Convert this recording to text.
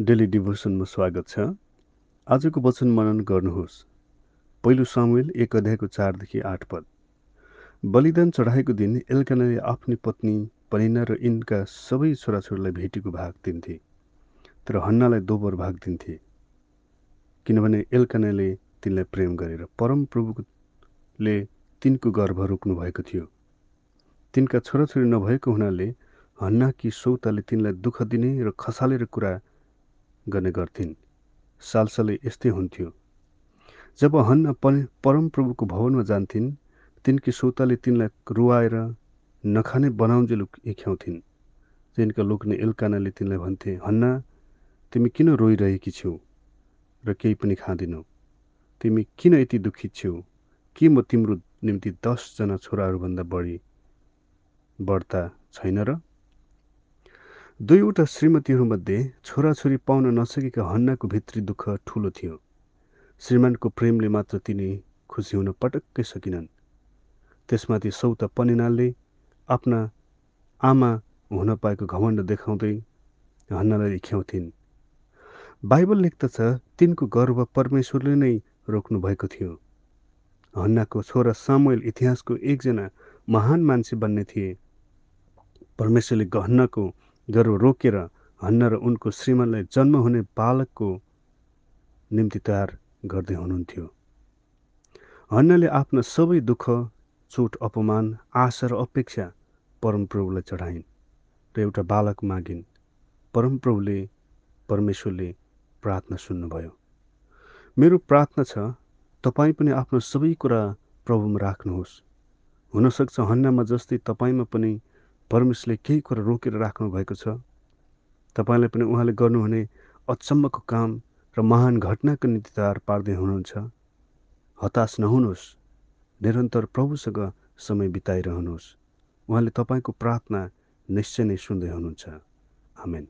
Daily डिभोसनमा स्वागत छ। आजको वचन मनन गर्नुहोस्। पहिलो सामुएल एक अध्यायको चारदेखि आठ पद। बलिदान चढाएको दिन एल्कानाले आफ्नी पत्नी पनिना र यिनका सबै छोराछोरीलाई भेटीको भाग दिन्थे तर हन्नालाई दोबर भाग दिन्थे। किनभने एल्कानाले तिनलाई प्रेम गरेर परम प्रभुले तिनको गर्भ रोक्नु भएको थियो। तिनका छोराछोरी नभएको हुनाले हन्नाकी सौताले तिनलाई दुःख दिने र खसालेर कुरा गर्ने गर्थिन्। सालसालै यस्तै हुन्थ्यो। जब हन्न परमप्रभुको भवनमा जान्थिन् तिनकी सौताले तिनलाई रुवाएर नखाने बनाउन्जेल एख्याउँथिन्। तिनका लोग्ने एल्कानाले तिनलाई भन्थे हन्ना तिमी किन रोइरहेकी छेउ? र केही पनि खाँदिनौ। तिमी किन यति दुखित छेउ? के म तिम्रो निम्ति दसजना छोराहरूभन्दा बढी बढ्ता छैन र? दुईवटा श्रीमतीहरूमध्ये छोराछोरी पाउन नसकेका हन्नाको भित्री दुःख ठुलो थियो। श्रीमानको प्रेमले मात्र तिनी खुसी हुन पटक्कै सकिनन्। त्यसमाथि सौता पनिनालले आफ्ना आमा हुन पाएको घमण्ड देखाउँदै हन्नालाई लेख्याउँथिन् बाइबल लेख्दछ तिनको गर्व परमेश्वरले नै रोक्नु भएको थियो। हन्नाको छोरा सामुएल इतिहासको एकजना महान मान्छे बन्ने थिए। परमेश्वरले हन्नाको गर्व रोकेर हन्न र उनको श्रीमानलाई जन्म हुने बालकको निम्ति तयार गर्दै हुनुहुन्थ्यो। हन्नले आफ्ना सबै दुःख चोट अपमान आशा र अपेक्षा परमप्रभुलाई चढाइन् र एउटा बालक मागिन्। परमप्रभुले परमेश्वरले प्रार्थना सुन्नुभयो। मेरो प्रार्थना छ तपाईँ पनि आफ्नो सबै कुरा प्रभुमा राख्नुहोस्। हुनसक्छ हन्नामा जस्तै तपाईँमा पनि परमेश्वरले केही कुरा रोकेर राख्नु भएको छ। तपाईँलाई पनि उहाँले गर्नुहुने अचम्मको काम र महान घटनाको निम्ति तयार पार्दै हुनुहुन्छ। हताश नहुनुहोस्। निरन्तर प्रभुसँग समय बिताइरहनुहोस्। उहाँले तपाईँको प्रार्थना निश्चय नै सुन्दै हुनुहुन्छ। आमेन।